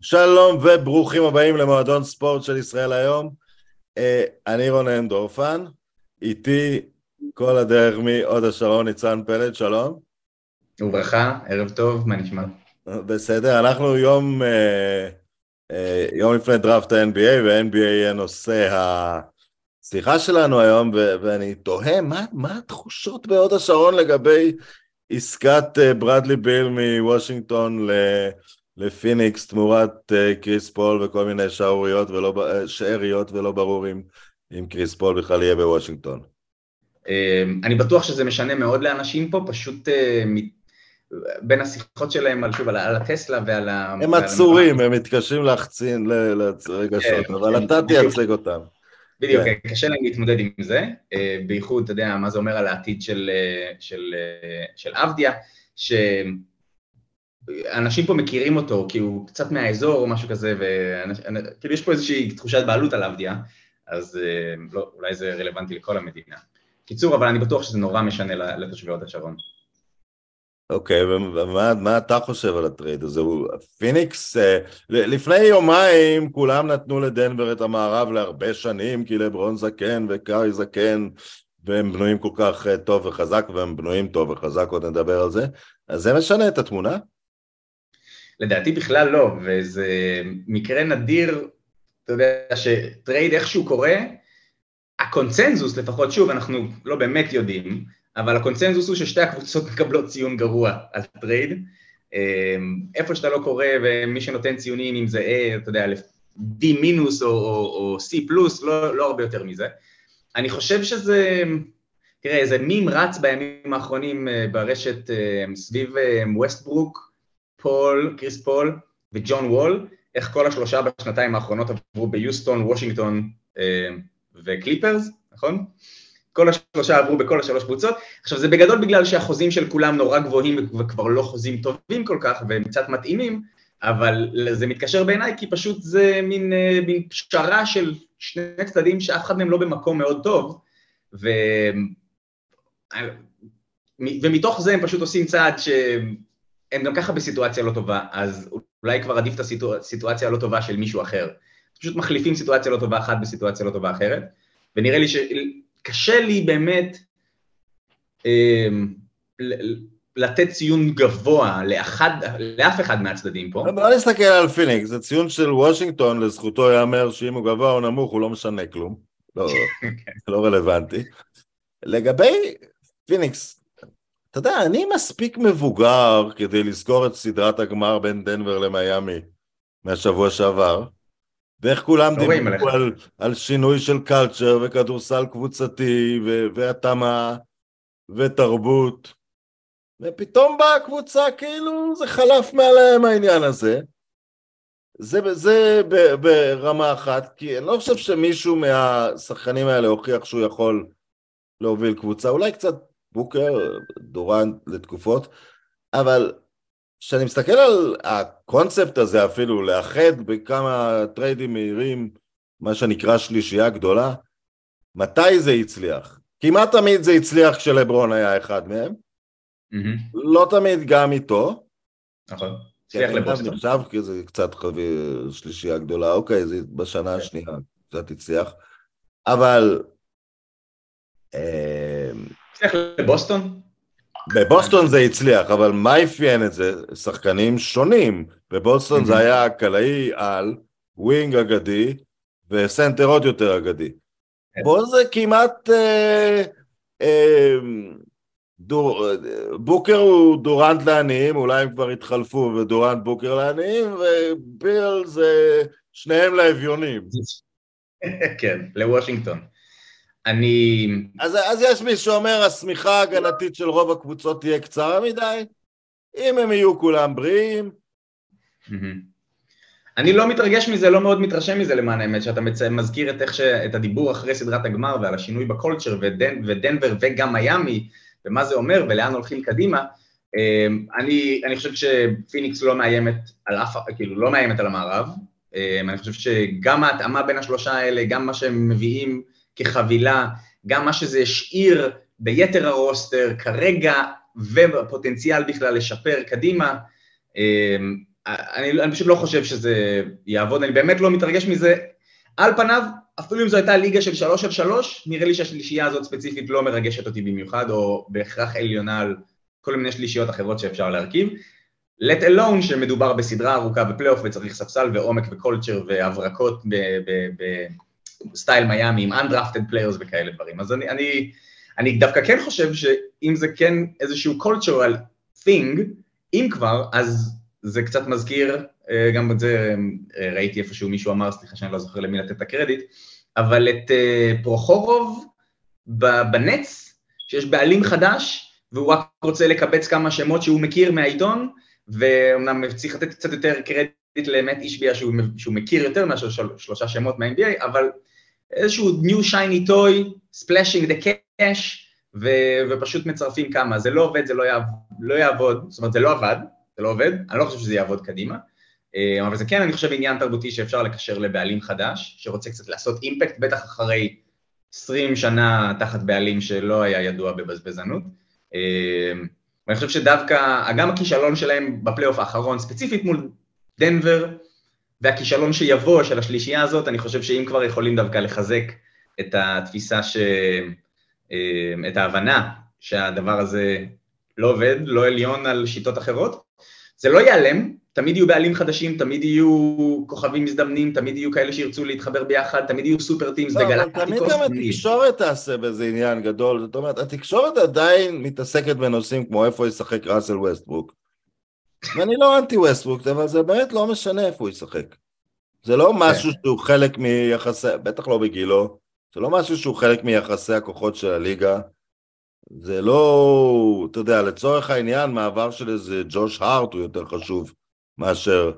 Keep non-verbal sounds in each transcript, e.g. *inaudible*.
שלום וברוכים הבאים למועדון ספורט של ישראל היום. אה, אני רונן דורפן, איתי כל הדרך מהוד השרון ניצן פלד, שלום. וברכה, ערב טוב, מה נשמע? בסדר, אנחנו יום, אה, אה, יום לפני דראפט ה-NBA, וה-NBA יהיה נושא השיחה שלנו היום, ואני תוהה, מה, מה התחושות בהוד השרון לגבי עסקת ברדלי ביל מוושינגטון ל... לפיניקס תמורת אה, קריס פול וכל מיני שערוריות ולא, אה, שאריות ולא ברור אם, אם קריס פול בכלל יהיה בוושינגטון. אמ, אני בטוח שזה משנה מאוד לאנשים פה, פשוט אה, בין השיחות שלהם על, שוב, על הטסלה ועל ה... הם עצורים, הם מתקשים להחצין לרגשות, כן, אבל אתה תייצג אותם. בדיוק, כן. קשה להם להתמודד עם זה, בייחוד, אתה יודע, מה זה אומר על העתיד של, של, של עבדיה, ש... אנשים פה מכירים אותו כי הוא קצת מהאזור או משהו כזה, וכאילו יש פה איזושהי תחושת בעלות על עבדיה, אז אה, לא, אולי זה רלוונטי לכל המדינה. קיצור, אבל אני בטוח שזה נורא משנה לתושבי הוד השרון. אוקיי, ומה אתה חושב על הטרייד הזה? פיניקס, אה, לפני יומיים כולם נתנו לדנבר את המערב להרבה שנים, כי לברון זקן וקארי זקן, והם בנויים כל כך אה, טוב וחזק, והם בנויים טוב וחזק, עוד נדבר על זה. אז זה משנה את התמונה? לדעתי בכלל לא, וזה מקרה נדיר, אתה יודע, שטרייד איכשהו קורה, הקונצנזוס לפחות, שוב, אנחנו לא באמת יודעים, אבל הקונצנזוס הוא ששתי הקבוצות *laughs* מקבלות ציון גרוע על טרייד. אמ, איפה שאתה לא קורא ומי שנותן ציונים, אם זה A, אתה יודע, D מינוס או, או, או C פלוס, לא, לא הרבה יותר מזה. אני חושב שזה, תראה, איזה מים רץ בימים האחרונים אה, ברשת אה, סביב ווסטברוק, פול, קריס פול וג'ון וול, איך כל השלושה בשנתיים האחרונות עברו ביוסטון, וושינגטון אה, וקליפרס, נכון? כל השלושה עברו בכל השלוש קבוצות. עכשיו זה בגדול בגלל שהחוזים של כולם נורא גבוהים וכבר לא חוזים טובים כל כך והם קצת מתאימים, אבל זה מתקשר בעיניי כי פשוט זה מין, אה, מין פשרה של שני צדדים שאף אחד מהם לא במקום מאוד טוב, ו... ומתוך זה הם פשוט עושים צעד ש... הם גם ככה בסיטואציה לא טובה, אז אולי כבר עדיף את הסיטואציה הלא טובה של מישהו אחר. פשוט מחליפים סיטואציה לא טובה אחת בסיטואציה לא טובה אחרת, ונראה לי שקשה לי באמת אה, לתת ציון גבוה לאחד, לאף אחד מהצדדים פה. בוא נסתכל על פיניקס, זה ציון של וושינגטון, לזכותו ייאמר שאם הוא גבוה או נמוך הוא לא משנה כלום, לא, *laughs* כן. לא רלוונטי. לגבי פיניקס, אתה יודע, אני מספיק מבוגר כדי לזכור את סדרת הגמר בין דנבר למיאמי מהשבוע שעבר, ואיך כולם דיברו על, על שינוי של קלצ'ר וכדורסל קבוצתי והתאמה ותרבות, ופתאום באה הקבוצה כאילו זה חלף מעליהם העניין הזה. זה, זה ברמה אחת, כי אני לא חושב שמישהו מהשחקנים האלה הוכיח שהוא יכול להוביל קבוצה, אולי קצת בוקר, דורנט לתקופות, אבל כשאני מסתכל על הקונספט הזה אפילו, לאחד בכמה טריידים מהירים, מה שנקרא שלישייה גדולה, מתי זה הצליח? כמעט תמיד זה הצליח כשלברון היה אחד מהם, mm-hmm. לא תמיד גם איתו. נכון, הצליח לבוסטון. נחשב כי זה קצת חבי שלישייה גדולה, אוקיי, זה בשנה כן. השנייה קצת הצליח, אבל... הצליח לבוסטון? בבוסטון זה הצליח, אבל מה אפיין את זה? שחקנים שונים. בבוסטון זה היה קלעי על, wing אגדי וסנטר עוד יותר אגדי. כן. פה זה כמעט... אה, אה, דור, בוקר הוא דורנט לעניים, אולי הם כבר התחלפו ודורנט בוקר לעניים, וביל זה שניהם לאביונים. *laughs* כן, לוושינגטון. אני... אז, אז יש מי שאומר, השמיכה ההגנתית של רוב הקבוצות תהיה קצרה מדי, אם הם יהיו כולם בריאים. אני לא מתרגש מזה, לא מאוד מתרשם מזה למען האמת, שאתה מזכיר את, ש... את הדיבור אחרי סדרת הגמר ועל השינוי בקולצ'ר ודנ... ודנבר וגם מיאמי, ומה זה אומר ולאן הולכים קדימה. אמ, אני, אני חושב שפיניקס לא מאיימת על אף, כאילו לא מאיימת על המערב, אמ, אני חושב שגם ההתאמה בין השלושה האלה, גם מה שהם מביאים כחבילה, גם מה שזה השאיר ביתר הרוסטר כרגע, ובפוטנציאל בכלל לשפר קדימה, אמ, אני, אני פשוט לא חושב שזה יעבוד, אני באמת לא מתרגש מזה. על פניו, אפילו אם זו הייתה ליגה של שלוש על שלוש, נראה לי שהשלישייה הזאת ספציפית לא מרגשת אותי במיוחד, או בהכרח עליונה על כל מיני שלישיות אחרות שאפשר להרכיב. let alone שמדובר בסדרה ארוכה בפלייאוף וצריך ספסל ועומק ו culture והברקות בסטייל מיאמי עם undrafted players וכאלה דברים. אז אני, אני, אני דווקא כן חושב שאם זה כן איזשהו cultural thing, אם כבר, אז זה קצת מזכיר, אה, גם את זה אה, ראיתי איפשהו מישהו אמר, סליחה שאני לא זוכר למי לתת את הקרדיט, אבל את אה, פרוחורוב בנץ, שיש בעלים חדש, והוא רק רוצה לקבץ כמה שמות שהוא מכיר מהעיתון, ואומנם צריך לתת קצת יותר קרדיט לאמת אישביה שהוא, שהוא מכיר יותר מאשר של, שלושה שמות מה-NBA, אבל איזשהו new shiny toy, splashing the cash, ו, ופשוט מצרפים כמה. זה לא עובד, זה לא יעבוד, לא יעבוד, זאת אומרת זה לא עבד, זה לא עובד, אני לא חושב שזה יעבוד קדימה, אה, אבל זה כן, אני חושב, עניין תרבותי שאפשר לקשר לבעלים חדש, שרוצה קצת לעשות אימפקט, בטח אחרי 20 שנה תחת בעלים שלא היה ידוע בבזבזנות. אה, ואני חושב שדווקא, גם הכישלון שלהם בפלייאוף האחרון, ספציפית מול דנבר, והכישלון שיבוא של השלישייה הזאת, אני חושב שאם כבר יכולים דווקא לחזק את התפיסה, ש... אה, את ההבנה שהדבר הזה לא עובד, לא עליון על שיטות אחרות, זה לא ייעלם, תמיד יהיו בעלים חדשים, תמיד יהיו כוכבים מזדמנים, תמיד יהיו כאלה שירצו להתחבר ביחד, תמיד יהיו סופר טימס לא, וגלקטיקוס. תמיד גם התקשורת תעשה בזה עניין גדול, זאת אומרת, התקשורת עדיין מתעסקת בנושאים כמו איפה ישחק ראסל ווסטברוק. ואני לא אנטי ווסטברוק, אבל זה באמת לא משנה איפה הוא ישחק. זה לא משהו כן. שהוא חלק מיחסי, בטח לא בגילו, זה לא משהו שהוא חלק מיחסי הכוחות של הליגה. זה לא, אתה יודע, לצורך העניין, מעבר של איזה ג'וש הארט הוא יותר חשוב מאשר...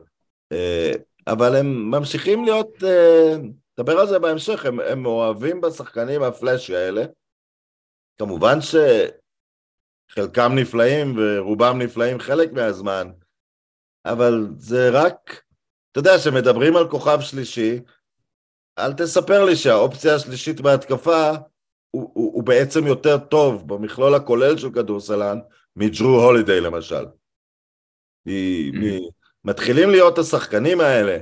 אה, אבל הם ממשיכים להיות, אה, נדבר על זה בהמשך, הם, הם מאוהבים בשחקנים הפלאשי האלה. כמובן שחלקם נפלאים ורובם נפלאים חלק מהזמן, אבל זה רק, אתה יודע, כשמדברים על כוכב שלישי, אל תספר לי שהאופציה השלישית בהתקפה הוא, הוא, הוא בעצם יותר טוב במכלול הכולל של כדורסלן מג'רו הולידיי למשל. מ, מתחילים להיות השחקנים האלה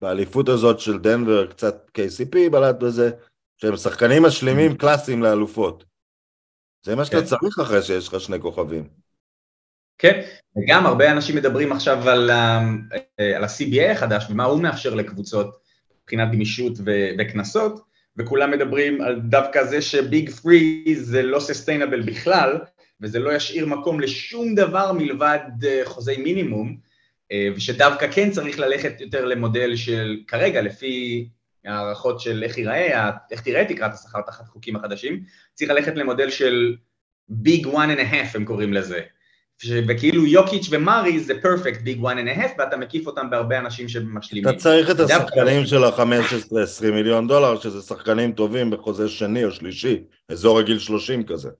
באליפות הזאת של דנבר, קצת KCP בלט בזה, שהם שחקנים משלימים mm-hmm. קלאסיים לאלופות. זה מה שאתה כן. צריך אחרי שיש לך שני כוכבים. כן, וגם הרבה אנשים מדברים עכשיו על, אה, על ה-CBA החדש ומה הוא מאפשר לקבוצות מבחינת גמישות וקנסות, וכולם מדברים על דווקא זה שביג פרי זה לא סוסטיינבל בכלל, וזה לא ישאיר מקום לשום דבר מלבד אה, חוזי מינימום, אה, ושדווקא כן צריך ללכת יותר למודל של כרגע, לפי הערכות של איך ייראה, איך תראה תקרת השכר תחת חוקים החדשים, צריך ללכת למודל של ביג one and a half הם קוראים לזה, וכאילו יוקיץ' ומרי זה פרפקט ביג one and a half ואתה מקיף אותם בהרבה אנשים שמשלימים. אתה צריך את השחקנים של ה-15-20 מיליון דולר, שזה שחקנים טובים בחוזה שני או שלישי, אזור הגיל 30 כזה.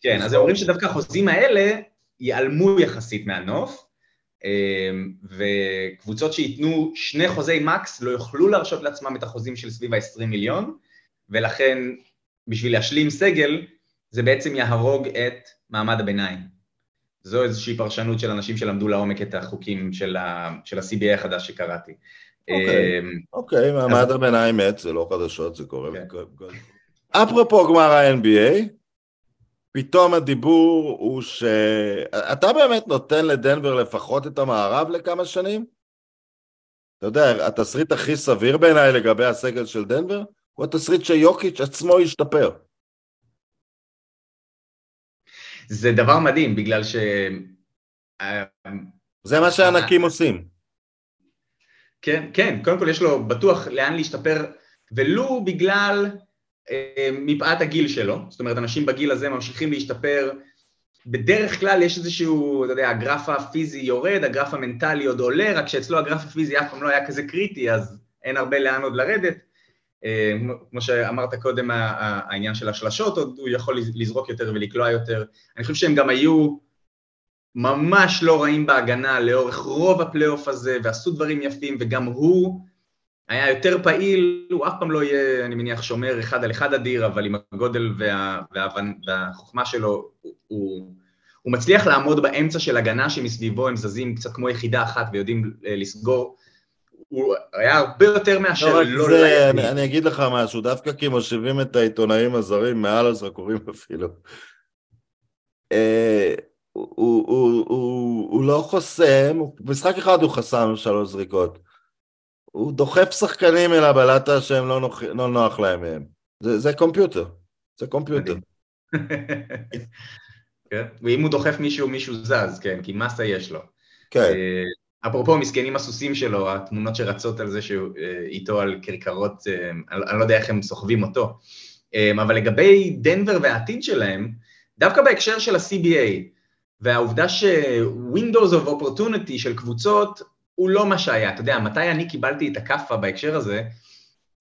כן, אז הם אומרים שדווקא החוזים האלה ייעלמו יחסית מהנוף, וקבוצות שייתנו שני חוזי מקס לא יוכלו להרשות לעצמם את החוזים של סביב ה-20 מיליון, ולכן בשביל להשלים סגל, זה בעצם יהרוג את מעמד הביניים. זו איזושהי פרשנות של אנשים שלמדו לעומק את החוקים של, ה, של ה-CBA החדש שקראתי. אוקיי, אמ, אוקיי, מעמד הביניים מת, זה לא חדשות, זה קורה. כן. אפרופו גמר ה-NBA, פתאום הדיבור הוא ש... אתה באמת נותן לדנבר לפחות את המערב לכמה שנים? אתה יודע, התסריט הכי סביר בעיניי לגבי הסגל של דנבר, הוא התסריט שיוקיץ' עצמו ישתפר. זה דבר מדהים, בגלל ש... זה מה שהענקים עושים. כן, כן, קודם כל יש לו בטוח לאן להשתפר, ולו בגלל מפאת הגיל שלו, זאת אומרת אנשים בגיל הזה ממשיכים להשתפר, בדרך כלל יש איזשהו, אתה יודע, הגרף הפיזי יורד, הגרף המנטלי עוד עולה, רק שאצלו הגרף הפיזי אף פעם לא היה כזה קריטי, אז אין הרבה לאן עוד לרדת. אה, כמו שאמרת קודם, העניין של השלשות, עוד הוא יכול לזרוק יותר ולקלוע יותר. אני חושב שהם גם היו ממש לא רעים בהגנה לאורך רוב הפלייאוף הזה, ועשו דברים יפים, וגם הוא היה יותר פעיל, הוא אף פעם לא יהיה, אני מניח, שומר אחד על אחד אדיר, אבל עם הגודל וה, וה, והחוכמה שלו, הוא, הוא מצליח לעמוד באמצע של הגנה שמסביבו הם זזים קצת כמו יחידה אחת ויודעים אה, לסגור. הוא היה הרבה יותר מאשר לא, לא... זה, אני, אני אגיד לך משהו, דווקא כי מושיבים את העיתונאים הזרים מעל הזרקורים *laughs* אפילו. אה, הוא, הוא, הוא, הוא, הוא לא חוסם, משחק אחד הוא חסם שלוש זריקות. הוא דוחף שחקנים אל הבלטה שהם לא, נוח, לא נוח להם מהם. זה, זה קומפיוטר, זה קומפיוטר. *laughs* כן? ואם הוא דוחף מישהו, מישהו זז, כן, כי מסה יש לו. כן. אה, אפרופו מסכנים הסוסים שלו, התמונות שרצות על זה שהוא אה, איתו על כרכרות, אה, אני לא יודע איך הם סוחבים אותו. אבל לגבי דנבר והעתיד שלהם, דווקא בהקשר של ה-CBA, והעובדה ש-Windows of Opportunity של קבוצות הוא לא מה שהיה. אתה יודע, מתי אני קיבלתי את הכאפה בהקשר הזה?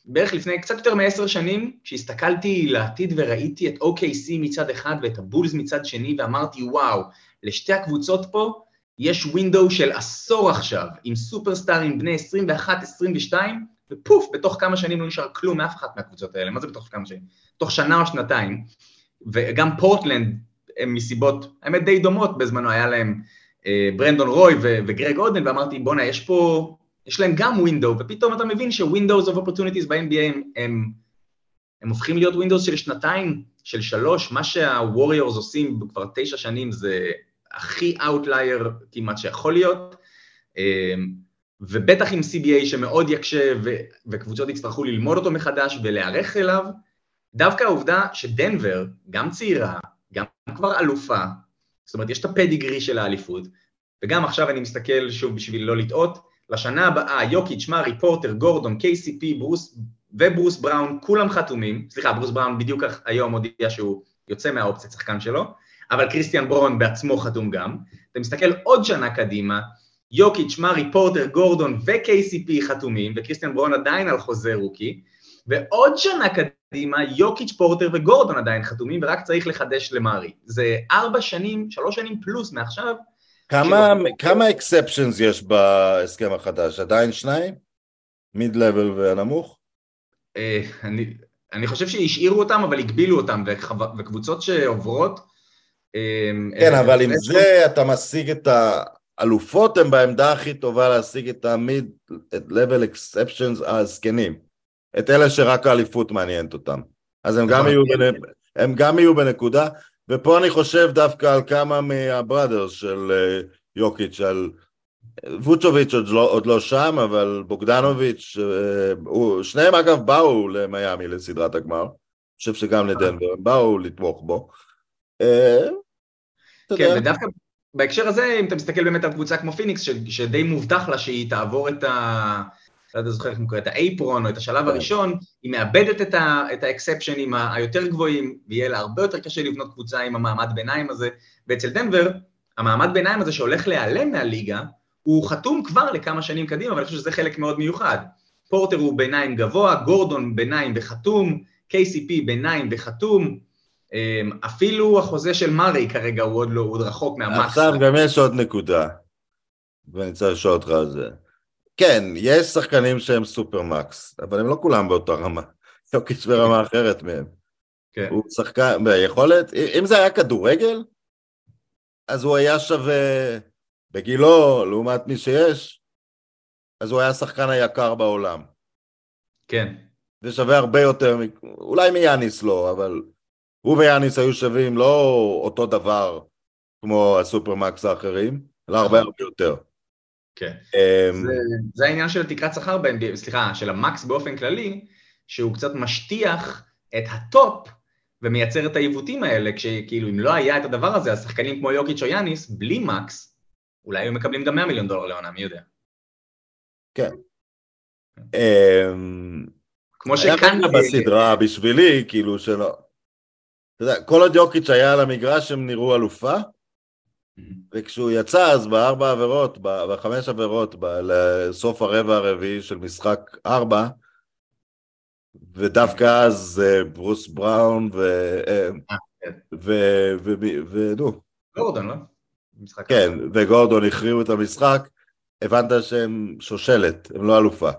בערך לפני קצת יותר מעשר שנים, כשהסתכלתי לעתיד וראיתי את OKC מצד אחד ואת הבולס מצד שני, ואמרתי, וואו, לשתי הקבוצות פה יש ווינדו של עשור עכשיו, עם סופרסטארים בני 21-22, ופוף, בתוך כמה שנים לא נשאר כלום מאף אחת מהקבוצות האלה. מה זה בתוך כמה שנים? תוך שנה או שנתיים. וגם פורטלנד, הם מסיבות, האמת די דומות בזמנו, היה להם ברנדון רוי וגרג אודן, ואמרתי, בואנה, יש פה יש להם גם ווינדו, ופתאום אתה מבין ש-Windows of Opportunities ב-NBA הם, הם, הם הופכים להיות Windows של שנתיים, של שלוש, מה שה-Warriors עושים כבר תשע שנים זה הכי Outlier כמעט שיכול להיות, אמ, ובטח עם CBA שמאוד יקשה ו- וקבוצות יצטרכו ללמוד אותו מחדש ולהיערך אליו, דווקא העובדה שדנבר, גם צעירה, גם כבר אלופה, זאת אומרת, יש את הפדיגרי של האליפות, וגם עכשיו אני מסתכל שוב בשביל לא לטעות, לשנה הבאה יוקיץ', מארי, פורטר, גורדון, KCP, ברוס וברוס בראון, כולם חתומים, סליחה, ברוס בראון בדיוק היום הודיע שהוא יוצא מהאופציית שחקן שלו, אבל קריסטיאן ברון בעצמו חתום גם. אתה מסתכל עוד שנה קדימה, יוקיץ', מארי, פורטר, גורדון ו-KCP חתומים, וקריסטיאן ברון עדיין על חוזה רוקי, ועוד שנה קדימה, יוקיץ', פורטר וגורדון עדיין חתומים, ורק צריך לחדש למארי. זה ארבע שנים, שלוש שנים פלוס מעכשיו, כמה, אקספשנס יש בהסכם החדש? עדיין שניים? מיד לבל והנמוך? אה, אני, אני חושב שהשאירו אותם, אבל הגבילו אותם, וקבוצות שעוברות... אה, כן, אבל עם זה אתה משיג את האלופות, הם בעמדה הכי טובה להשיג את המיד לבל אקספשנס הזקנים. את אלה שרק האליפות מעניינת אותם. אז הם גם, נכון. יהיו, הם גם יהיו בנקודה, ופה אני חושב דווקא על כמה מהבראדרס של אה, יוקיץ', על ווצ'וביץ' עוד לא, עוד לא שם, אבל בוגדנוביץ', אה, שניהם אגב באו למיאמי לסדרת הגמר, אני חושב שגם לדנבר, הם באו לתמוך בו. אה, כן, ודווקא בהקשר הזה, אם אתה מסתכל באמת על קבוצה כמו פיניקס, שדי מובטח לה שהיא תעבור את ה... לא זוכר איך הוא קורא, את האייפרון או את השלב כן. הראשון, היא מאבדת את, ה, את האקספשנים היותר גבוהים, ויהיה לה הרבה יותר קשה לבנות קבוצה עם המעמד ביניים הזה, ואצל דנבר, המעמד ביניים הזה שהולך להיעלם מהליגה, הוא חתום כבר לכמה שנים קדימה, ואני חושב שזה חלק מאוד מיוחד. פורטר הוא ביניים גבוה, גורדון ביניים וחתום, KCP ביניים וחתום, אמ, אפילו החוזה של מארי כרגע הוא עוד לא, הוא עוד רחוק מהמקס. עכשיו גם יש עוד נקודה, ואני צריך לשאול אותך על זה. כן, יש שחקנים שהם סופרמקס, אבל הם לא כולם באותה רמה. יוקיץ' ברמה אחרת מהם. כן. הוא שחקן, ביכולת, אם זה היה כדורגל, אז הוא היה שווה בגילו, לעומת מי שיש, אז הוא היה השחקן היקר בעולם. כן. זה שווה הרבה יותר, אולי מיאניס לא, אבל הוא ויאניס היו שווים לא אותו דבר כמו ה supermax האחרים, אלא הרבה נכון. הרבה יותר. כן. אמ, זה, זה העניין של תקרת שכר ב-NBA, סליחה, של ה max באופן כללי, שהוא קצת משטיח את הטופ ומייצר את העיוותים האלה, כשכאילו אם לא היה את הדבר הזה, אז שחקנים כמו יוקיץ' או יאניס, בלי max, אולי היו מקבלים גם 100 מיליון דולר לעונה, מי יודע. כן. אמ, כמו שכאן... היה בסדרה בשבילי, כאילו שלא... אתה יודע, כל עוד יוקיץ' היה על המגרש הם נראו אלופה, וכשהוא יצא אז בארבע עבירות, בחמש עבירות, לסוף הרבע הרביעי של משחק ארבע, ודווקא אז אה, ברוס בראון ו... אה, אה, כן. ונו. גורדון, לא? כן, וגורדון הכריעו את המשחק, הבנת שהם שושלת, הם לא אלופה.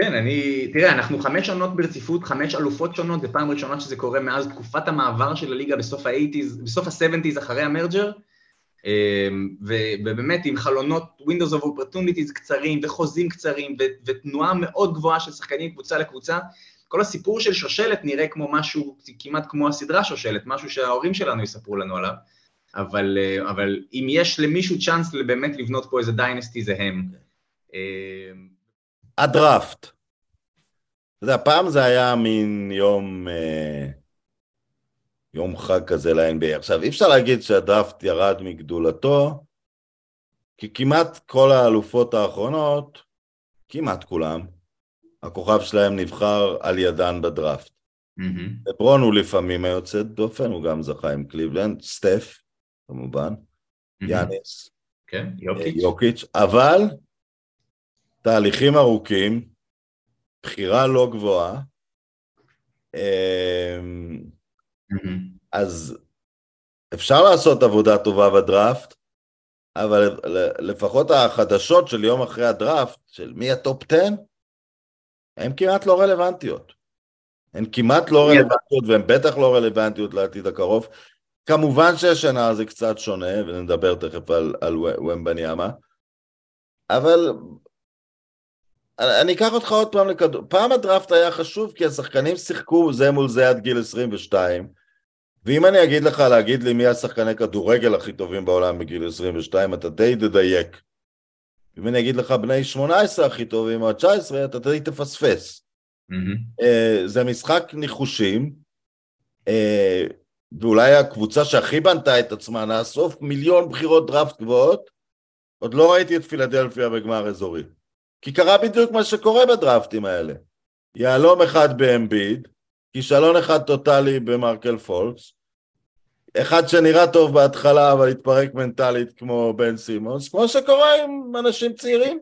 כן, אני, תראה, אנחנו חמש עונות ברציפות, חמש אלופות שונות, זו פעם ראשונה שזה קורה מאז תקופת המעבר של הליגה בסוף ה-80's, בסוף ה-70's אחרי המרג'ר, אמ, ובאמת עם חלונות Windows of Opportunities קצרים וחוזים קצרים ותנועה מאוד גבוהה של שחקנים קבוצה לקבוצה, כל הסיפור של שושלת נראה כמו משהו, כמעט כמו הסדרה שושלת, משהו שההורים שלנו יספרו לנו עליו, אבל, אה, אבל אם יש למישהו צ'אנס באמת לבנות פה איזה דיינסטי זה הם. אמ, הדראפט. אתה יודע, פעם זה היה מין יום, אה, יום חג כזה ל-NBA. עכשיו, אי אפשר להגיד שהדראפט ירד מגדולתו, כי כמעט כל האלופות האחרונות, כמעט כולם, הכוכב שלהם נבחר על ידן בדראפט. Mm-hmm. לברון הוא לפעמים היוצא דופן, הוא גם זכה עם קליבלנד, סטף, כמובן, mm-hmm. יאניס, כן, יוקיץ'. יוקיץ', אבל תהליכים ארוכים, בחירה לא גבוהה, אמ, אז אפשר לעשות עבודה טובה בדראפט, אבל לפחות החדשות של יום אחרי הדראפט, של מי הטופ 10, הן כמעט לא רלוונטיות. הן כמעט לא רלוונטיות, והן בטח לא רלוונטיות לעתיד הקרוב. כמובן שהשנה זה קצת שונה, ונדבר תכף על, על ומבניאמה, אבל אני אקח אותך עוד פעם לכדור... פעם הדראפט היה חשוב כי השחקנים שיחקו זה מול זה עד גיל 22, ואם אני אגיד לך להגיד לי מי השחקני כדורגל הכי טובים בעולם בגיל 22, אתה די תדייק. אם אני אגיד לך בני 18 הכי טובים או 19, אתה די תפספס. Mm-hmm. זה משחק ניחושים, אה, ואולי הקבוצה שהכי בנתה את עצמה, נאסוף מיליון בחירות דראפט גבוהות, עוד לא ראיתי את פילדלפיה בגמר אזורי. כי קרה בדיוק מה שקורה בדרפטים האלה. יהלום אחד באמביד, כישלון אחד טוטאלי במרקל פולקס, אחד שנראה טוב בהתחלה אבל התפרק מנטלית כמו בן סימונס, כמו שקורה עם אנשים צעירים.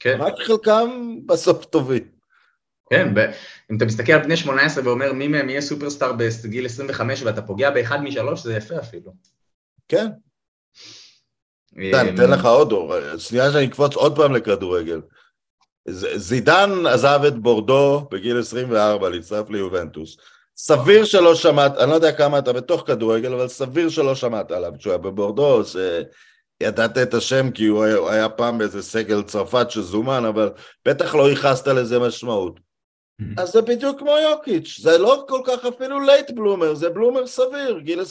כן. רק חלקם בסוף טובים. כן, ב- אם אתה מסתכל על בני 18 ואומר מי מהם יהיה סופרסטאר בגיל 25 ואתה פוגע באחד משלוש, זה יפה אפילו. כן. אני אתן לך עוד אור, שנייה שאני אקפוץ עוד פעם לכדורגל. זידן עזב את בורדו בגיל 24 להצטרף ליובנטוס. סביר שלא שמעת, אני לא יודע כמה אתה בתוך כדורגל, אבל סביר שלא שמעת עליו כשהוא היה בבורדו, שידעת את השם כי הוא היה, הוא היה פעם באיזה סגל צרפת שזומן, אבל בטח לא ייחסת לזה משמעות. Mm-hmm. אז זה בדיוק כמו יוקיץ', זה לא כל כך אפילו late bloomer, זה bloomer סביר, גיל 23-4.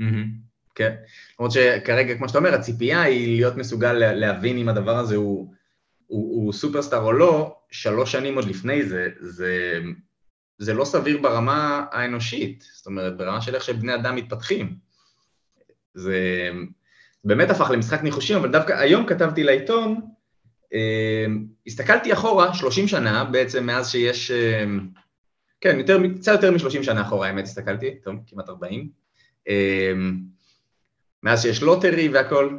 Mm-hmm. כן, למרות שכרגע, כמו שאתה אומר, הציפייה היא להיות מסוגל להבין אם הדבר הזה הוא... הוא, הוא סופרסטאר או לא, שלוש שנים עוד לפני זה, זה, זה לא סביר ברמה האנושית, זאת אומרת, ברמה של איך שבני אדם מתפתחים. זה באמת הפך למשחק ניחושים, אבל דווקא היום כתבתי לעיתון, אה, הסתכלתי אחורה, 30 שנה בעצם מאז שיש, אה, כן, יותר, קצת יותר מ-30 שנה אחורה, האמת, הסתכלתי, טוב, כמעט 40, אה, מאז שיש lottery והכל,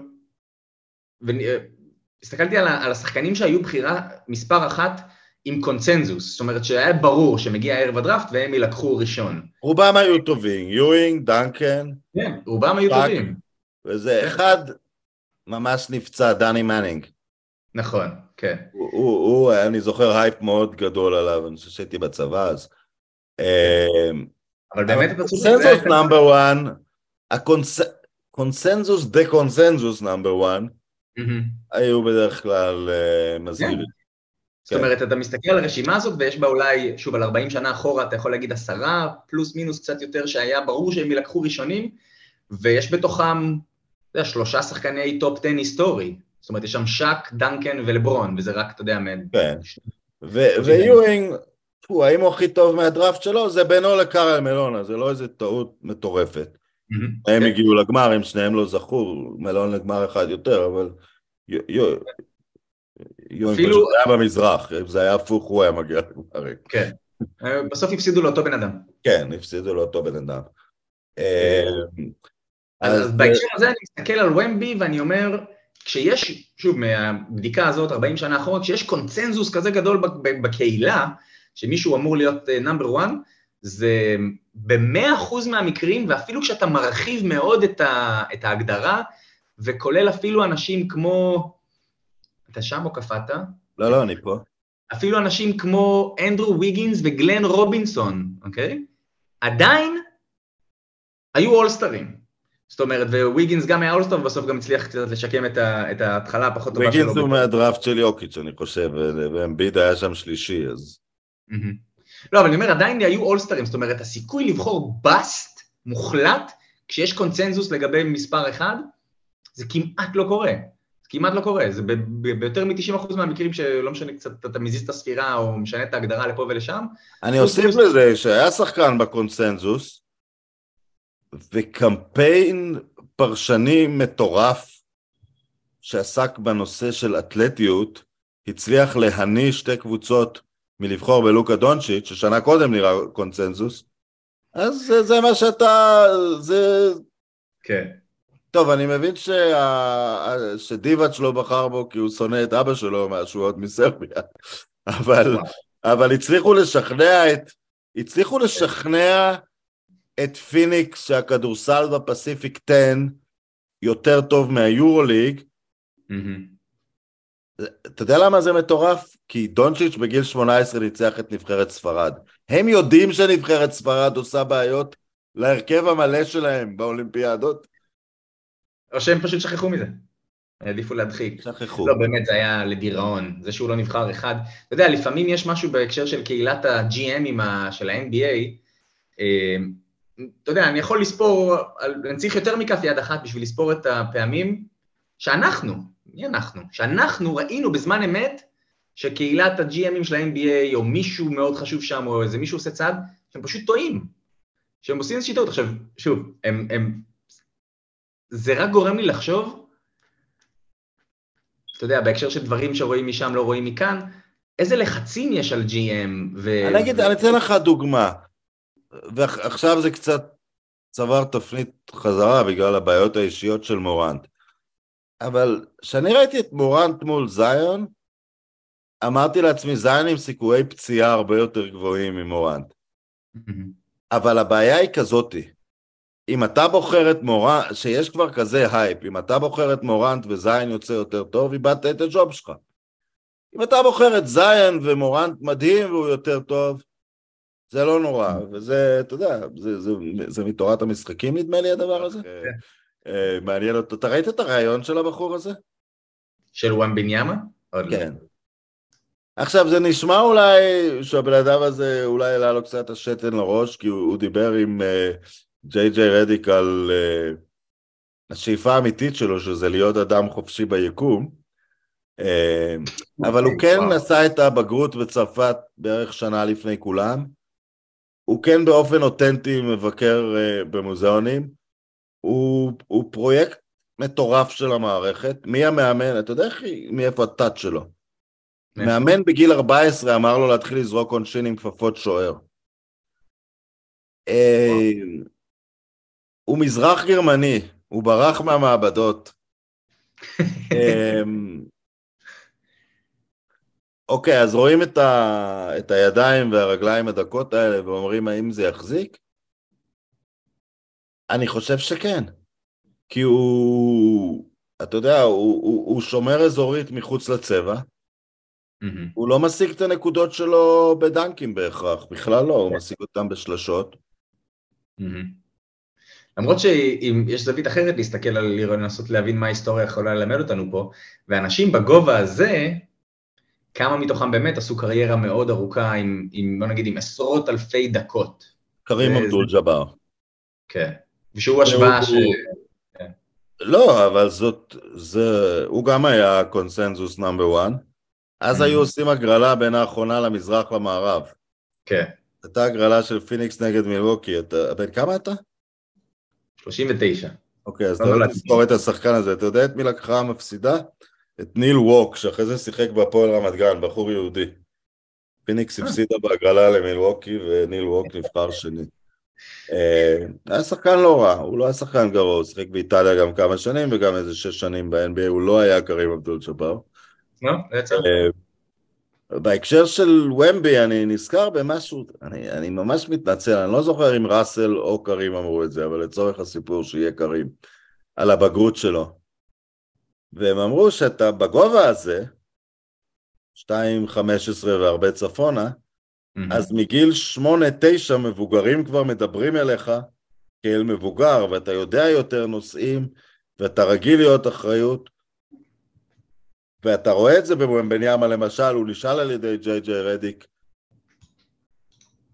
הסתכלתי על, על השחקנים שהיו בחירה מספר אחת עם קונצנזוס, זאת אומרת שהיה ברור שמגיע ערב הדראפט והם ילקחו ראשון. רובם היו טובים, יואינג, דנקן. כן, רובם היו fuck, טובים. וזה אחד ממש נפצע, דני מנינג. נכון, כן. הוא, הוא, הוא, אני זוכר הייפ מאוד גדול עליו, אני חושב שהייתי בצבא אז. אמ, אבל באמת אתה צודק. consensus number 1, ה consensus the consensus number 1, היו בדרך כלל אה, מזהירים. כן. זאת אומרת, אתה מסתכל על הרשימה הזאת ויש בה אולי, שוב, על 40 שנה אחורה, אתה יכול להגיד עשרה, פלוס מינוס קצת יותר, שהיה ברור שהם ילקחו ראשונים, ויש בתוכם, אתה יודע, שלושה שחקני top 10 היסטורי. זאת אומרת, יש שם שאק, דנקן ולברון, וזה רק, אתה יודע, מ... כן. ויואינג, האם הוא הכי טוב מהדראפט שלו? זה בינו לקארל מלונה, זה לא איזה טעות מטורפת. הם כן. הגיעו לגמר, הם שניהם לא זכו, מלון לגמר אחד יותר, אבל יואן פשוט היה במזרח, אם זה היה הפוך הוא היה מגיע לגמר. כן, בסוף הפסידו לאותו בן אדם. כן, הפסידו לאותו בן אדם. אה, אז בהקשר הזה אני מסתכל על ומבי ואני אומר, כשיש, שוב, מהבדיקה הזאת, 40 שנה אחורה, כשיש קונצנזוס כזה גדול בקהילה, שמישהו אמור להיות נאמבר uh, 1, זה במאה אחוז מהמקרים, ואפילו כשאתה מרחיב מאוד את, ה, את ההגדרה, וכולל אפילו אנשים כמו... אתה שם או קפאת? לא, לא, אני פה. אפילו אנשים כמו אנדרו ויגינס וגלן רובינסון, אוקיי? עדיין היו אולסטרים. זאת אומרת, וויגינס גם היה אולסטר, ובסוף גם הצליח קצת לשקם את, ה, את ההתחלה הפחות טובה שלו. ויגינס הוא מהדראפט של יוקיץ', אני חושב, ואמביד היה שם שלישי, אז... לא, אבל אני אומר, עדיין היו אולסטרים, זאת אומרת, הסיכוי לבחור bust מוחלט, כשיש קונצנזוס לגבי מספר אחד, זה כמעט לא קורה. זה כמעט לא קורה, זה ביותר מ-90% מהמקרים שלא משנה קצת, אתה מזיז את הספירה או משנה את ההגדרה לפה ולשם. אני אוסיף לזה שהיה שחקן בקונצנזוס, וקמפיין פרשני מטורף שעסק בנושא של אתלטיות, הצליח להניא שתי קבוצות מלבחור בלוקה דונצ'יץ', ששנה קודם נראה קונצנזוס, אז זה, זה מה שאתה, זה... כן. טוב, אני מבין שה... שדיבאץ' לא בחר בו כי הוא שונא את אבא שלו משהו עוד מסרביה, *laughs* אבל, אבל הצליחו לשכנע את... הצליחו לשכנע את פיניקס שהכדורסל בפסיפיק 10 יותר טוב מהיורוליג. Mm-hmm. אתה יודע למה זה מטורף? כי דונצ'יץ' בגיל 18 ניצח את נבחרת ספרד. הם יודעים שנבחרת ספרד עושה בעיות להרכב המלא שלהם באולימפיאדות. או שהם פשוט שכחו מזה. העדיפו להדחיק. שכחו. לא, באמת, זה היה לדיראון. זה שהוא לא נבחר אחד. אתה יודע, לפעמים יש משהו בהקשר של קהילת ה-GMים של ה-NBA. אה, אתה יודע, אני יכול לספור, אני צריך יותר מכף יד אחת בשביל לספור את הפעמים שאנחנו, מי אנחנו? שאנחנו ראינו בזמן אמת שקהילת ה-GMים של ה-NBA, או מישהו מאוד חשוב שם, או איזה מישהו עושה צעד, שהם פשוט טועים. שהם עושים איזושהי טעות. עכשיו, שוב, הם, הם... זה רק גורם לי לחשוב, אתה יודע, בהקשר של דברים שרואים משם לא רואים מכאן, איזה לחצים יש על GM ו... אני אגיד, אני אתן לך דוגמה, ועכשיו זה קצת צבר תפנית חזרה בגלל הבעיות האישיות של מורנט. אבל כשאני ראיתי את מורנט מול זיון, אמרתי לעצמי, זיין עם סיכויי פציעה הרבה יותר גבוהים ממורנט. אבל הבעיה היא כזאתי, אם אתה בוחר את מורנט, שיש כבר כזה הייפ, אם אתה בוחר את מורנט וזיין יוצא יותר טוב, איבדת את הג'וב שלך. אם אתה בוחר את זיין ומורנט מדהים והוא יותר טוב, זה לא נורא, וזה, אתה יודע, זה, זה, זה מתורת המשחקים נדמה לי הדבר הזה. אה, מעניין אותו. אתה ראית את הרעיון של הבחור הזה? של וומבניאמה? כן. עכשיו, זה נשמע אולי שהבן אדם הזה, אולי העלה לו קצת השתן לראש, כי הוא, הוא דיבר עם אה, ג'יי ג'יי רדיק על uh, השאיפה האמיתית שלו, שזה להיות אדם חופשי ביקום, uh, אבל הוא כן עשה את הבגרות בצרפת בערך שנה לפני כולם. הוא כן באופן אותנטי מבקר uh, במוזיאונים. הוא, הוא פרויקט מטורף של המערכת. מי המאמן? אתה יודע מאיפה הטאט שלו? מאמן בגיל 14 אמר לו להתחיל לזרוק עונשין עם כפפות שוער. אה, הוא מזרח גרמני, הוא ברח מהמעבדות. *laughs* אה, אוקיי, אז רואים את, ה... את הידיים והרגליים הדקות האלה ואומרים האם זה יחזיק? אני חושב שכן. כי הוא, אתה יודע, הוא, הוא, הוא שומר אזורית מחוץ לצבע, Mm-hmm. הוא לא משיג את הנקודות שלו בדנקים בהכרח, בכלל לא, הוא כן. משיג אותם בשלשות. Mm-hmm. למרות שאם יש זווית אחרת להסתכל על לירו, לנסות להבין מה ההיסטוריה יכולה ללמד אותנו פה, ואנשים בגובה הזה, כמה מתוכם באמת עשו קריירה מאוד ארוכה עם, עם בוא נגיד, עם עשרות אלפי דקות. קרים אבדול ג'אבר. כן, ושהוא השוואה ש... לא, אבל זאת, זה, הוא גם היה consensus number 1. אז היו עושים הגרלה בין האחרונה למזרח למערב. כן. הייתה הגרלה של פיניקס נגד מילווקי, אתה... בן כמה אתה? 39. אוקיי, אז לא אתה לא תזכור את השחקן הזה. אתה יודע את מי לקחה המפסידה? את ניל ווק, שאחרי זה שיחק בהפועל רמת גן, בחור יהודי. פיניקס אה. הפסידה בהגרלה למילווקי, וניל ווק נבחר שני. אה, היה שחקן לא רע, הוא לא היה שחקן גרוע, הוא שיחק באיטליה גם כמה שנים וגם איזה שש שנים ב-NBA, הוא לא היה קרים אבדול ג'באר. אה, בהקשר של ומבי אני נזכר במשהו, אני, אני ממש מתנצל, אני לא זוכר אם ראסל או קרים אמרו את זה, אבל לצורך הסיפור שיהיה קרים, על הבגרות שלו. והם אמרו שאתה בגובה הזה, 2.15 והרבה צפונה, אז מגיל 8-9 מבוגרים כבר מדברים אליך כאל מבוגר, ואתה יודע יותר נושאים, ואתה רגיל להיות אחריות, ואתה רואה את זה בבניאמה למשל, הוא נשאל על ידי ג'יי ג'יי רדיק,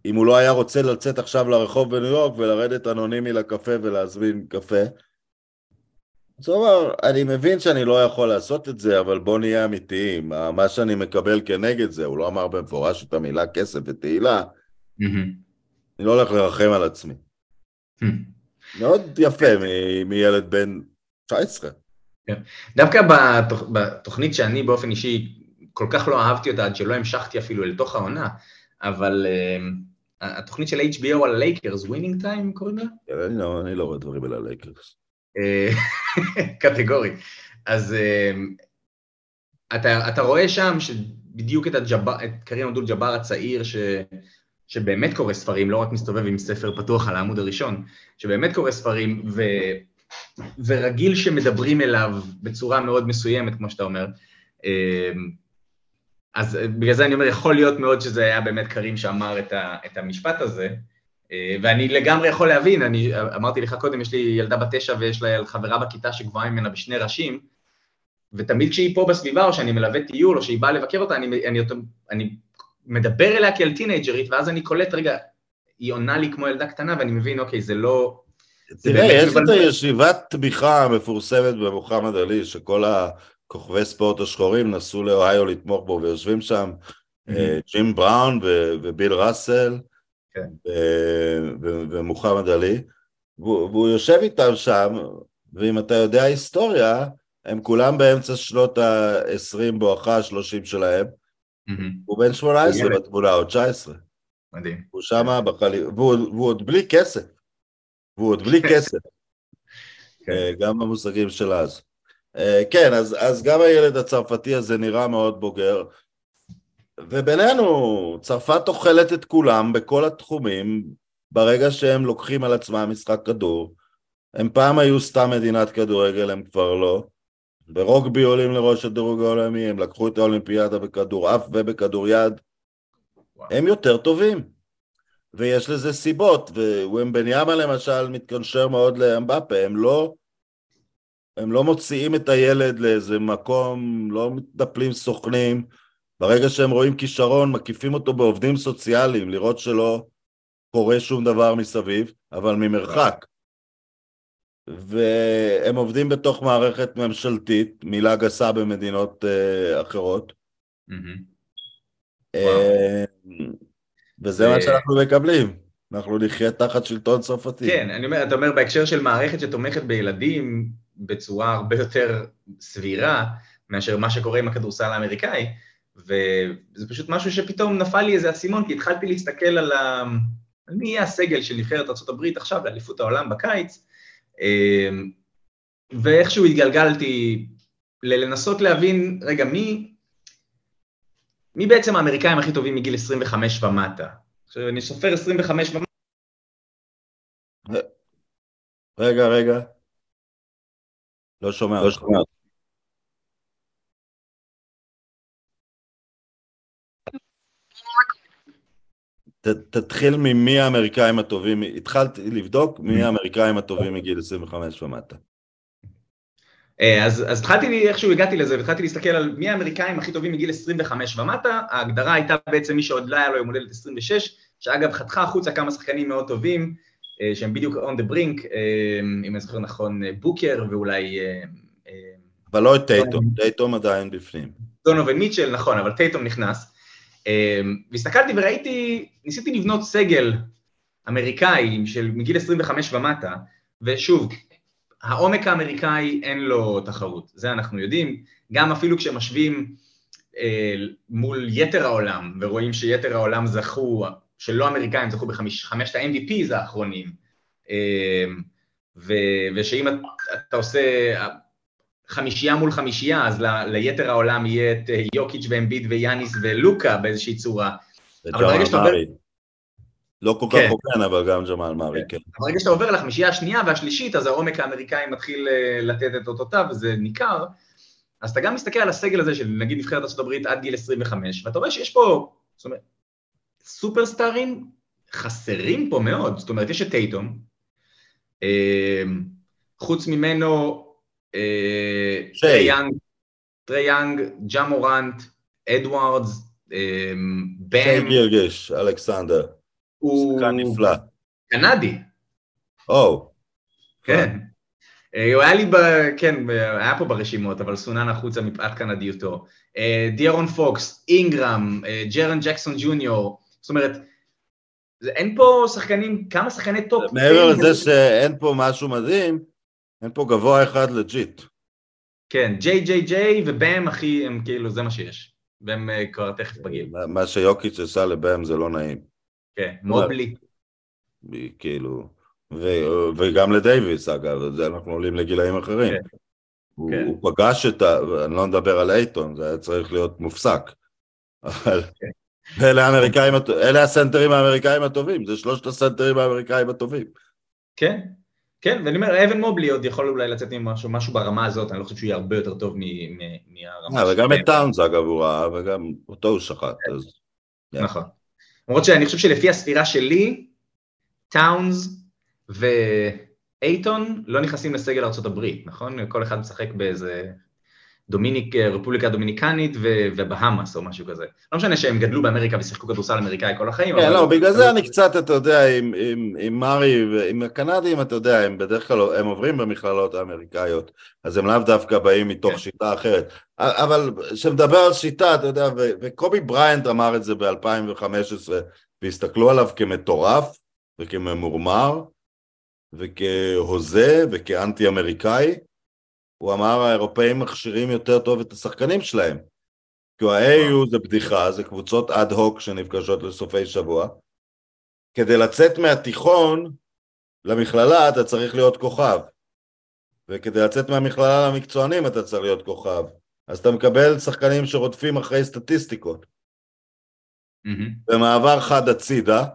אם הוא לא היה רוצה לצאת עכשיו לרחוב בניו יורק ולרדת אנונימי לקפה ולהזמין קפה. אמר, אני מבין שאני לא יכול לעשות את זה, אבל בוא נהיה אמיתיים, מה שאני מקבל כנגד זה, הוא לא אמר במפורש את המילה כסף ותהילה, אני לא הולך לרחם על עצמי. מאוד יפה מילד בן 19. כן. דווקא בתוכנית שאני באופן אישי כל כך לא אהבתי אותה, עד שלא המשכתי אפילו אל תוך העונה, אבל התוכנית של HBO על הלייקרס, Winning Time קוראים לה? לא, אני לא רואה דברים על הלייקרס. אה, *laughs* קטגורי. אז אה, אתה, אתה רואה שם שבדיוק את, את קרים אבדול ג'אבר הצעיר, ש, שבאמת קורא ספרים, לא רק מסתובב עם ספר פתוח על העמוד הראשון, שבאמת קורא ספרים, ו, ורגיל שמדברים אליו בצורה מאוד מסוימת, כמו שאתה אומר. אה, אז בגלל זה אני אומר, יכול להיות מאוד שזה היה באמת קרים שאמר את, ה, את המשפט הזה, ואני לגמרי יכול להבין, אני אמרתי לך קודם, יש לי ילדה בת תשע ויש לה חברה בכיתה שגבוהה ממנה בשני ראשים, ותמיד כשהיא פה בסביבה, או שאני מלווה טיול, או שהיא באה לבקר אותה, אני, אני, אני מדבר אליה כאל טינג'רית, ואז אני קולט, רגע, היא עונה לי כמו ילדה קטנה, ואני מבין, אוקיי, זה לא... תראה, יש את הישיבת תמיכה המפורסמת במוחמד עלי, שכל ה... כוכבי ספורט השחורים נסעו לאוהיו לתמוך בו ויושבים שם אה, ג'ים בראון וביל ראסל כן. ומוחמד עלי. והוא יושב איתם שם ואם אתה יודע היסטוריה הם כולם באמצע שנות ה-20 בואכה ה-30 שלהם. הוא בן 18 בתמונה או 19 מדהים. הוא שמה בחלי... והוא עוד בלי כסף. והוא עוד בלי *laughs* כסף. כן. אה, גם במושגים של אז. אה, כן, אז, אז גם הילד הצרפתי הזה נראה מאוד בוגר, ובינינו, צרפת אוכלת את כולם בכל התחומים, ברגע שהם לוקחים על עצמם משחק כדור. הם פעם היו סתם מדינת כדורגל, הם כבר לא. ברוגבי עולים לראש הדירוג העולמי, הם לקחו את האולימפיאדה בכדורעף ובכדוריד. הם יותר טובים. ויש לזה סיבות, ווומבניאמה למשל מתקשר מאוד לאמבפה, הם לא הם לא מוציאים את הילד לאיזה מקום, לא מטפלים סוכנים, ברגע שהם רואים כישרון, מקיפים אותו בעובדים סוציאליים, לראות שלא קורה שום דבר מסביב, אבל ממרחק. והם עובדים בתוך מערכת ממשלתית, מילה גסה במדינות uh, אחרות. Mm-hmm. Uh, וזה מה שאנחנו מקבלים. אנחנו נחיה תחת שלטון צרפתי. כן, אני אומר, אתה אומר בהקשר של מערכת שתומכת בילדים, בצורה הרבה יותר סבירה מאשר מה שקורה עם הכדורסל האמריקאי, וזה פשוט משהו שפתאום נפל לי איזה אסימון, כי התחלתי להסתכל על, ה... על מי יהיה הסגל של נבחרת ארה"ב עכשיו לאליפות העולם בקיץ, אמ, ואיכשהו התגלגלתי לנסות להבין, רגע, מי, מי בעצם האמריקאים הכי טובים מגיל 25 ומטה? עכשיו, אני סופר 25 ומטה. רגע, רגע. לא שומע לא שומע. תתחיל ממי האמריקאים הטובים, התחלתי לבדוק מי האמריקאים הטובים מגיל 25 ומטה. אה, אז, אז התחלתי, איכשהו הגעתי לזה, והתחלתי להסתכל על מי האמריקאים הכי טובים מגיל 25 ומטה, ההגדרה הייתה בעצם מי שעוד לא היה לו יום הולדת 26, שאגב חתכה החוצה כמה שחקנים מאוד טובים, אה, שהם בדיוק on the brink, אה, אם אני זוכר נכון, בוקר ואולי... אבל לא את טייטום, טייטום עדיין בפנים. דונובין מיטשל, נכון, אבל טייטום נכנס. והסתכלתי וראיתי, ניסיתי לבנות סגל אמריקאי של מגיל 25 ומטה, ושוב, העומק האמריקאי אין לו תחרות, זה אנחנו יודעים, גם אפילו כשמשווים אה, מול יתר העולם, ורואים שיתר העולם זכו שלא אמריקאים זכו בחמשת ה-MVPs האחרונים, אמ, ושאם אתה עושה חמישייה מול חמישייה, אז ל, ליתר העולם יהיה את אה, יוקיץ' ואמביד ויאניס ולוקה באיזושהי צורה. לא כל כך כן. הוגן, אבל גם ג'מאל מארי, כן. כן. ברגע שאתה עובר לחמישייה השנייה והשלישית, אז העומק האמריקאי מתחיל אה, לתת את אותותיו, וזה ניכר. אז אתה גם מסתכל על הסגל הזה של נגיד נבחרת ארה"ב עד גיל 25, ואתה רואה שיש פה, זאת אומרת, סופרסטארים חסרים פה מאוד, זאת אומרת, יש את טייטום, אה, חוץ ממנו, טרי יאנג, טרי יאנג, ג'ה מורנט, אדוארדס, אה, בם. שי גילג'ס אלכסנדר. הוא... שחקן נפלא. קנדי. או. כן. אה, הוא היה לי, ב... כן, היה פה ברשימות, אבל סונן החוצה מפאת קנדיותו. אה, דיארון פוקס, אינגרם, אה, ג'רן ג'קסון ג'וניור, זאת אומרת, אין פה שחקנים, כמה שחקני top. מעבר לזה שאין פה משהו מדהים, אין פה גבוה אחד legit. כן, ג'יי ג'יי ג'יי ובאם אחי, הם כאילו, זה מה שיש. והם כבר תכף בגיל. מה שיוקיץ' עשה לבאם זה לא נעים. כן, מובלי. כאילו, ו- וגם לדייוויס אגב, זה אנחנו עולים לגילאים אחרים. כן. הוא, כן. הוא פגש את ה... אני לא מדבר על אייטון, זה היה צריך להיות מופסק. אבל כן. אלה האמריקאים, אלה הסנטרים האמריקאים הטובים, זה שלושת הסנטרים האמריקאים הטובים. כן, כן, ואני אומר, אבן מובלי עוד יכול אולי לצאת עם משהו, משהו ברמה הזאת, אני לא חושב שהוא יהיה הרבה יותר טוב מהרמה שלו. וגם את טאונס אגב הוא ראה, וגם אותו הוא שחט, אז... נכון. למרות שאני חושב שלפי הספירה שלי, טאונס ואייטון לא נכנסים לסגל ארה"ב, נכון? כל אחד משחק באיזה דומיניק, רפובליקה דומיניקנית ובהאמאס או משהו כזה. לא משנה שהם גדלו באמריקה ושיחקו כדורסל אמריקאי כל החיים. כן, לא, בגלל זה אני קצת, אתה יודע, עם מארי ועם הקנדים, אתה יודע, הם בדרך כלל, הם עוברים במכללות האמריקאיות, אז הם לאו דווקא באים מתוך כן. שיטה אחרת. אבל כשמדבר על שיטה, אתה יודע, וקובי בריינט אמר את זה ב-2015, והסתכלו עליו כמטורף וכממורמר, וכהוזה וכאנטי אמריקאי, הוא אמר האירופאים מכשירים יותר טוב את השחקנים שלהם. כי ה-AU זה בדיחה, זה קבוצות אד הוק שנפגשות לסופי שבוע. כדי לצאת מהתיכון למכללה אתה צריך להיות כוכב. וכדי לצאת מהמכללה למקצוענים אתה צריך להיות כוכב. אז אתה מקבל שחקנים שרודפים אחרי סטטיסטיקות. Mm-hmm. במעבר חד הצידה,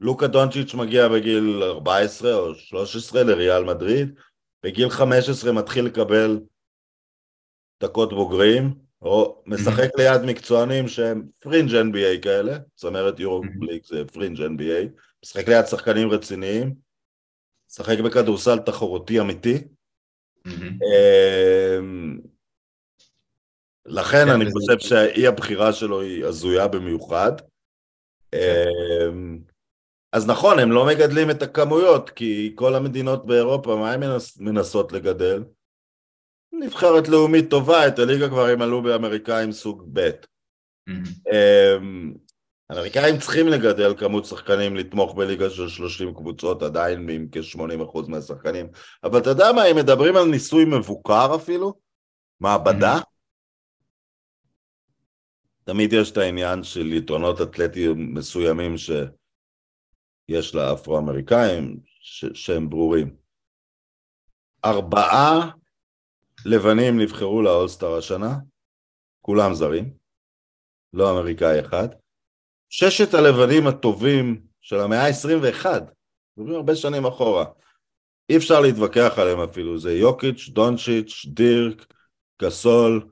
לוקה דונצ'יץ' מגיע בגיל 14 או 13 לריאל מדריד, בגיל 15 מתחיל לקבל דקות בוגרים, או משחק. ליד מקצוענים שהם fringe NBA כאלה, צמרת יורו ליג mm-hmm. זה fringe NBA, משחק ליד שחקנים רציניים, משחק בכדורסל תחרותי אמיתי. Mm-hmm. לכן כן, אני חושב שהאי הבחירה שלו היא הזויה במיוחד. אמ, אז נכון, הם לא מגדלים את הכמויות, כי כל המדינות באירופה, מה הן מנס, מנסות לגדל? נבחרת לאומית טובה, את הליגה כבר הם עלו באמריקאים סוג ב'. Mm-hmm. אמריקאים צריכים לגדל כמות שחקנים לתמוך בליגה של 30 קבוצות, עדיין עם כ-80% מהשחקנים. אבל אתה יודע מה, אם מדברים על ניסוי מבוקר אפילו, מעבדה, mm-hmm. תמיד יש את העניין של יתרונות אתלטיים מסוימים ש... יש לאפרו-אמריקאים שהם ברורים. ארבעה לבנים נבחרו לאולסטאר השנה, כולם זרים, לא אמריקאי אחד. ששת הלבנים הטובים של המאה ה-21, מדברים הרבה שנים אחורה. אי אפשר להתווכח עליהם אפילו, זה יוקיץ', דונצ'יץ', דירק, קסול,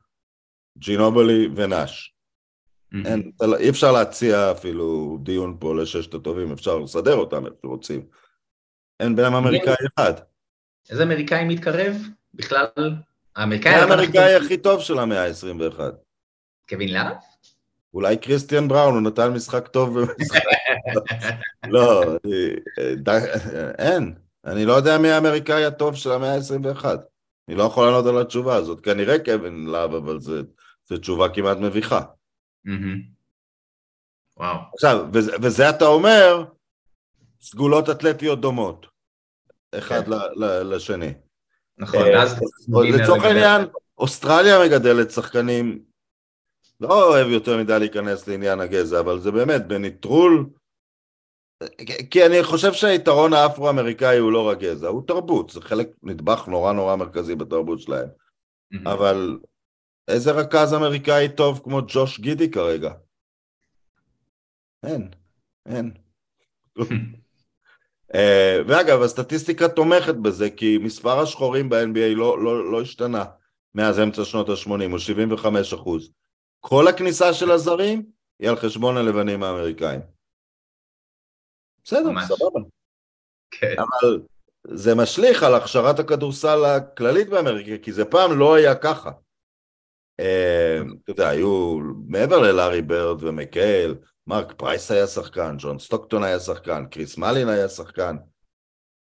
ג'ינובלי ונאש. Mm-hmm. אין, לא- אי אפשר להציע אפילו דיון פה לששת הטובים, אפשר לסדר אותם איך שרוצים. אין בהם אמריקאי אחד. איזה אמריקאי מתקרב? בכלל, האמריקאי... האמריקאי הכי טוב של המאה ה-21. קווין לאב? אולי קריסטיאן בראון, הוא נתן משחק טוב במשחק. *laughs* לא, אין. אני לא יודע מי האמריקאי הטוב של המאה ה-21. אני לא יכול לענות על התשובה הזאת. כנראה קווין לאב, אבל זו תשובה כמעט מביכה. וואו. עכשיו, וזה, וזה אתה אומר, סגולות אתלטיות דומות, אחד כן. ל, ל, לשני. נכון, אה, אז... לצורך העניין, אוסטרליה מגדלת שחקנים, לא אוהב יותר מדי להיכנס לעניין הגזע, אבל זה באמת, בניטרול, כי אני חושב שהיתרון האפרו-אמריקאי הוא לא רק גזע, הוא תרבות, זה חלק, נדבך נורא נורא מרכזי בתרבות שלהם. אבל איזה רכז אמריקאי טוב כמו ג'וש גידי כרגע? אין, אין. uh, *laughs* ואגב, הסטטיסטיקה תומכת בזה, כי מספר השחורים ב-NBA לא, לא, לא השתנה מאז אמצע שנות ה-80, הוא 75 אחוז. כל הכניסה של הזרים היא על חשבון הלבנים האמריקאים. בסדר, ממש. סבבה. כן. אבל זה משליך על הכשרת הכדורסל הכללית באמריקה, כי זה פעם לא היה ככה. אה, אתה יודע, היו מעבר ללארי ברד ומקייל, מרק פרייס היה שחקן, ג'ון סטוקטון היה שחקן, קריס מלין היה שחקן.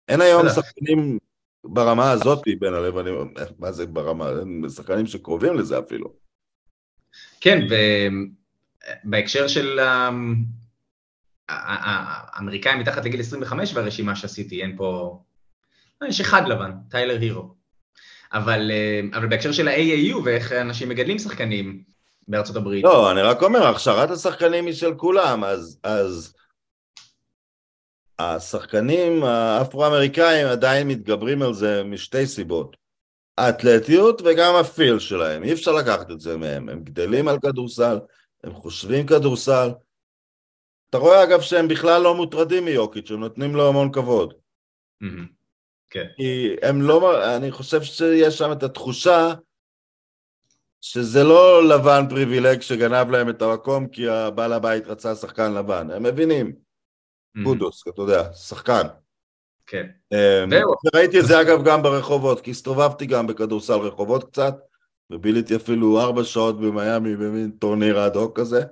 אין היום. שחקנים ברמה הזאת בין הלבנים, מה זה ברמה, שחקנים שקרובים לזה אפילו. כן, ובהקשר של אמ, האמריקאים מתחת לגיל 25 והרשימה שעשיתי, אין פה... יש אחד לבן, טיילר הירו. אבל, אה, אבל בהקשר של ה-AAU ואיך אנשים מגדלים שחקנים בארצות הברית, לא, אני רק אומר, הכשרת השחקנים היא של כולם, אז, אז השחקנים האפרו-אמריקאים עדיין מתגברים על זה משתי סיבות. האתלטיות וגם הפיל שלהם, אי אפשר לקחת את זה מהם, הם גדלים על כדורסל, הם חושבים כדורסל. אתה רואה אגב שהם בכלל לא מוטרדים מיוקיץ', הם נותנים לו המון כבוד. מהמם. כן, כי הם לא, אני חושב שיש שם את התחושה שזה לא לבן פריבילג שגנב להם את המקום כי הבעל הבית רצה שחקן לבן, הם מבינים, מהמם. קודוס, אתה יודע, שחקן. כן, אמ. ראיתי את זה אגב גם ברחובות, כי הסתובבתי גם בכדורסל רחובות קצת, וביליתי אפילו ארבע שעות במיאמי במין טורניר אד-הוק כזה,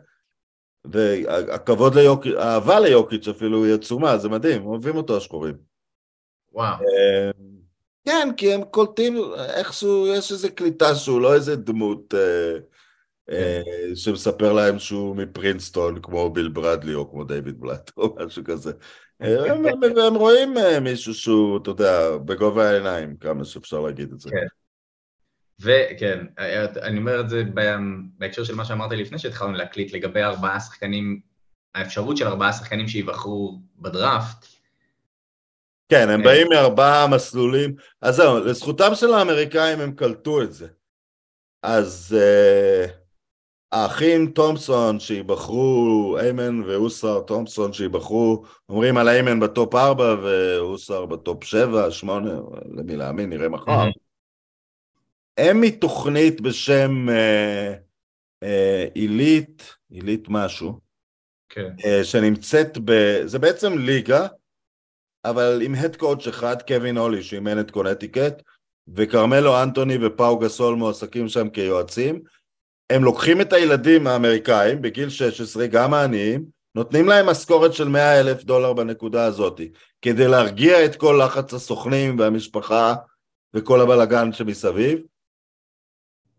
והכבוד ליוקיץ', האהבה ליוקיץ' אפילו היא עצומה, זה מדהים, אוהבים אותו השחורים. וואו, אמ, כן, כי הם קולטים, איכשהו יש איזו קליטה שהוא לא איזה דמות אה, אה, שמספר להם שהוא מפרינסטון כמו ביל ברדלי או כמו דיוויד בלאט או משהו כזה. אה, הם, הם, הם רואים אה, מישהו שהוא, אתה יודע, בגובה העיניים, כמה שאפשר להגיד את זה. כן. וכן, אני אומר את זה בהקשר של מה שאמרת לפני שהתחלנו להקליט לגבי ארבעה שחקנים, האפשרות של ארבעה שחקנים שייבחרו בדראפט, כן, הם כן. באים מארבעה מסלולים. אז זהו, לזכותם של האמריקאים הם קלטו את זה. אז uh, האחים תומפסון שיבחרו, איימן ואוסר תומפסון שיבחרו, אומרים על איימן ב top 4 ואוסר ב top 7, 8, למי להאמין, נראה מחר. הם מתוכנית בשם אה, אה, Elite, Elite משהו, כן, אה, שנמצאת ב... זה בעצם ליגה, אבל עם head coach אחד, קווין אולי, שאימן את קונטיקט, וכרמלו אנטוני ופאו גסול מועסקים שם כיועצים. הם לוקחים את הילדים האמריקאים בגיל 16, גם העניים, נותנים להם משכורת של 100 אלף דולר בנקודה הזאת, כדי להרגיע את כל לחץ הסוכנים והמשפחה וכל הבלגן שמסביב.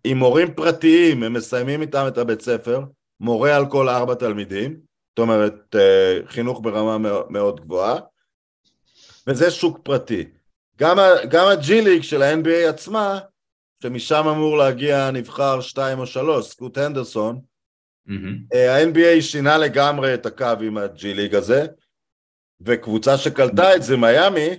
עם מורים פרטיים, הם מסיימים איתם את הבית ספר, מורה על כל ארבע תלמידים, זאת אומרת, אה, חינוך ברמה מאוד גבוהה, וזה שוק פרטי. גם, ה- גם הג'י ליג של ה-NBA עצמה, שמשם אמור להגיע נבחר שתיים או שלוש, סקוט הנדרסון, מהמם. אה, ה-NBA שינה לגמרי את הקו עם הג'י ליג הזה, וקבוצה שקלטה את זה, מיאמי,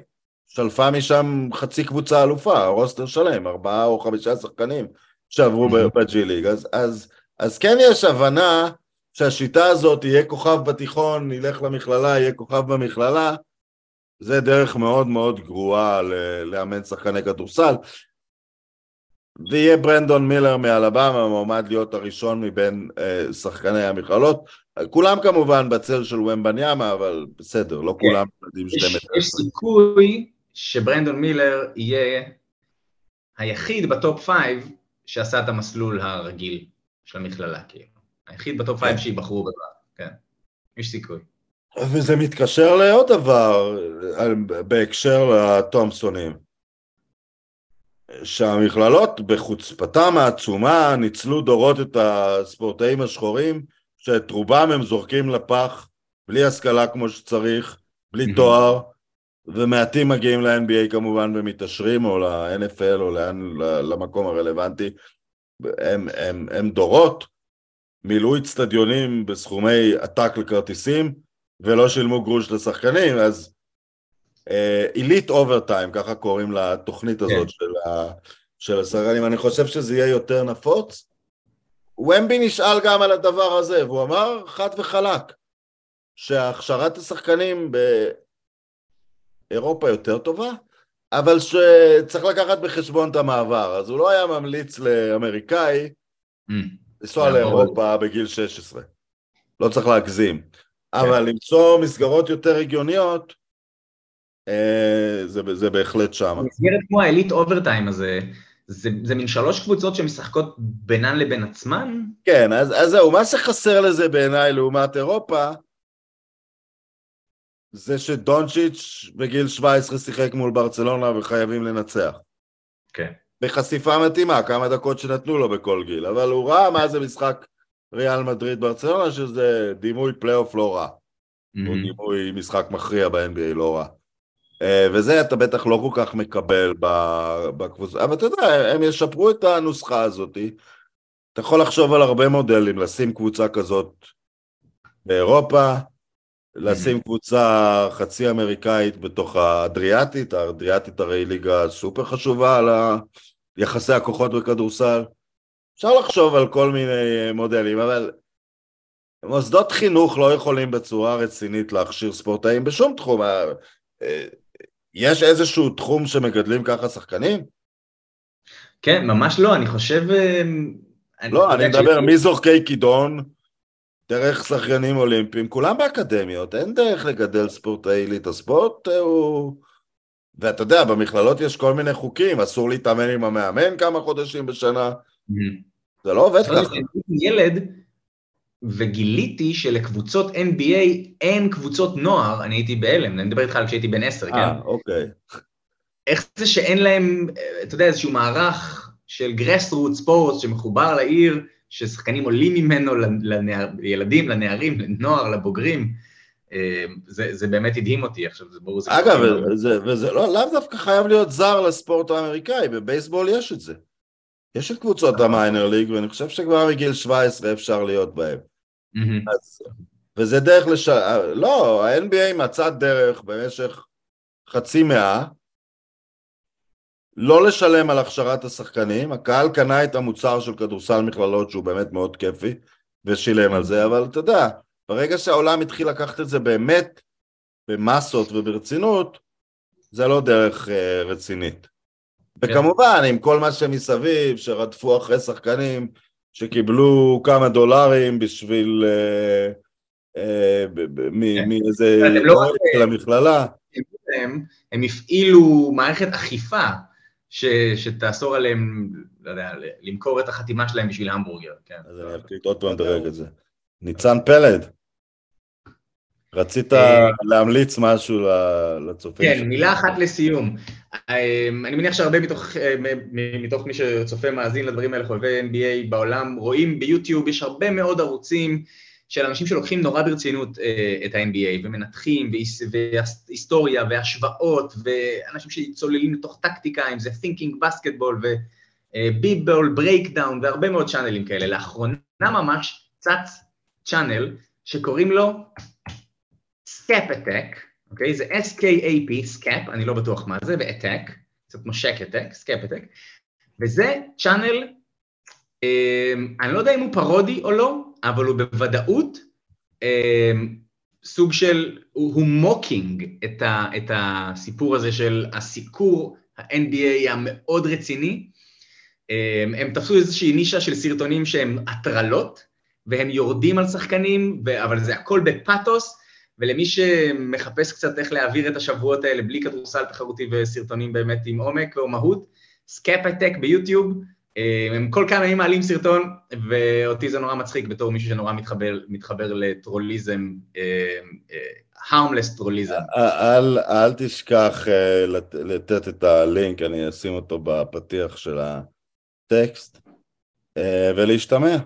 שלפה משם חצי קבוצה אלופה, רוסטר שלם, ארבעה או חמישה שחקנים שעברו ב- בג'י ליג. אז, אז, אז כן יש הבנה שהשיטה הזאת יהיה כוכב בתיכון, ילך למכללה, יהיה כוכב במכללה, זה דרך מאוד מאוד גרועה לאמן שחקני כדורסל. ויהיה ברנדון מילר מאלבמה, מועמד להיות הראשון מבין אה, שחקני המכללות. כולם כמובן בצל של וומבניאמה, אבל בסדר, לא כן. כולם יודעים שתי יש. יש סיכוי שברנדון מילר יהיה היחיד ב top five שעשה את המסלול הרגיל של המכללה, כאילו. היחיד ב top five כן. שיבחרו בדראפט, כן. יש סיכוי. וזה מתקשר לעוד דבר בהקשר לתומפסונים. שהמכללות בחוצפתם העצומה ניצלו דורות את הספורטאים השחורים שאת רובם הם זורקים לפח בלי השכלה כמו שצריך, בלי. תואר ומעטים מגיעים ל-NBA כמובן ומתעשרים או ל-NFL או לאן, למקום הרלוונטי הם, הם, הם דורות מילאו אצטדיונים בסכומי עתק לכרטיסים ולא שילמו גרוש לשחקנים אז עילית אוברטיים, ככה קוראים לתוכנית הזאת כן. של, ה, של השחקנים, אני חושב שזה יהיה יותר נפוץ. ומבי נשאל גם על הדבר הזה, והוא אמר חד וחלק, שהכשרת השחקנים באירופה יותר טובה, אבל שצריך לקחת בחשבון את המעבר, אז הוא לא היה ממליץ לאמריקאי Mm. לנסוע. לאירופה בגיל 16. לא צריך להגזים. אבל למצוא מסגרות יותר הגיוניות, אה, זה, זה בהחלט שם. במסגרת כמו האליט אוברטיים הזה, זה, זה מין שלוש קבוצות שמשחקות בינן לבין עצמן? כן, אז, אז זהו, מה שחסר לזה בעיניי לעומת אירופה, זה שדונצ'יץ' בגיל 17 שיחק מול ברצלונה וחייבים לנצח. כן. בחשיפה מתאימה, כמה דקות שנתנו לו בכל גיל, אבל הוא ראה מה זה משחק ריאל מדריד ברצלונה, שזה דימוי פלייאוף לא רע. הוא דימוי משחק מכריע ב-NBA לא רע. אה, וזה אתה בטח לא כל כך מקבל בקבוצה, אבל אתה יודע, הם ישפרו את הנוסחה הזאת. אתה יכול לחשוב על הרבה מודלים, לשים קבוצה כזאת באירופה, לשים קבוצה חצי אמריקאית בתוך האדריאטית, האדריאטית הרי ליגה סופר חשובה על יחסי הכוחות בכדורסל. אפשר לחשוב על כל מיני מודלים, אבל מוסדות חינוך לא יכולים בצורה רצינית להכשיר ספורטאים בשום תחום. אה, אה, יש איזשהו תחום שמגדלים ככה שחקנים? כן, ממש לא, אני חושב... אה, לא, אני יודע, מדבר כשיש- מזורקי כידון, דרך שחיינים אולימפיים, כולם באקדמיות, אין דרך לגדל ספורטאי עילית. הספורט אה, הוא... ואתה יודע, במכללות יש כל מיני חוקים, אסור להתאמן עם המאמן כמה חודשים בשנה, זה לא עובד ככה. ילד, וגיליתי שלקבוצות NBA אין קבוצות נוער, אני הייתי בהלם, אני מדבר איתך על כשהייתי בן עשר, כן? אה, אוקיי. איך זה שאין להם, אה, אתה יודע, איזשהו מערך של גרסרוט ספורט שמחובר לעיר, ששחקנים עולים ממנו לנער, לילדים, לנערים, לנוער, לבוגרים. אה, זה, זה באמת הדהים אותי עכשיו, זה ברור. זה אגב, וזה, וזה לא, לאו דווקא חייב להיות זר לספורט האמריקאי, בבייסבול יש את זה. יש את קבוצות המיינר ליג, ואני חושב שכבר מגיל 17 אפשר להיות בהם. אז, וזה דרך לש... לא, ה-NBA מצא דרך במשך חצי מאה לא לשלם על הכשרת השחקנים, הקהל קנה את המוצר של כדורסל מכללות שהוא באמת מאוד כיפי ושילם על זה, אבל אתה יודע, ברגע שהעולם התחיל לקחת את זה באמת במסות וברצינות, זה לא דרך אה, רצינית. וכמובן, עם כל מה שמסביב, שרדפו אחרי שחקנים, שקיבלו כמה דולרים בשביל... אה, אה, כן. מאיזה לא של המכללה. הם, הפעילו מערכת אכיפה ש, שתאסור עליהם, לא יודע, למכור את החתימה שלהם בשביל המבורגר, כן. אז אני אקליט עוד פעם לדרג את זה. ניצן פלד, רצית אה, להמליץ משהו לצופים? כן? מילה אחת לסיום. אמ, אני מניח שהרבה מתוך, אה, מתוך מי שצופה, מאזין לדברים האלה, חובבי NBA בעולם, רואים ביוטיוב, יש הרבה מאוד ערוצים של אנשים שלוקחים נורא ברצינות אה, את ה-NBA, ומנתחים, והיס- והיסטוריה, והשוואות, ואנשים שצוללים לתוך טקטיקה, אם זה Thinking Basketball, ו BBall Breakdown, והרבה מאוד צ'אנלים כאלה. לאחרונה ממש צץ channel שקוראים לו Skap Attack, אוקיי? זה S-K-A-P, Skap, אני לא בטוח מה זה, ו-attack, קצת כמו Shaq Attack, Skap Attack, וזה channel, אמ, אני לא יודע אם הוא פרודי או לא, אבל הוא בוודאות אמ, סוג של, הוא, mocking את, הסיפור הזה של הסיקור ה-NBA המאוד רציני. אמ, הם תפסו איזושהי נישה של סרטונים שהם הטרלות, והם יורדים על שחקנים, אבל זה הכל בפאתוס, ולמי שמחפש קצת איך להעביר את השבועות האלה בלי כדורסל תחרותי וסרטונים באמת עם עומק או מהות, Skap Attack ביוטיוב, אה, הם כל כמה ימים מעלים סרטון, ואותי זה נורא מצחיק בתור מישהו שנורא מתחבר, מתחבר ל trollism, harmless trollism. אל, אל תשכח אה, לת- לתת את הלינק, אני אשים אותו בפתיח של הטקסט, אה, ולהשתמע.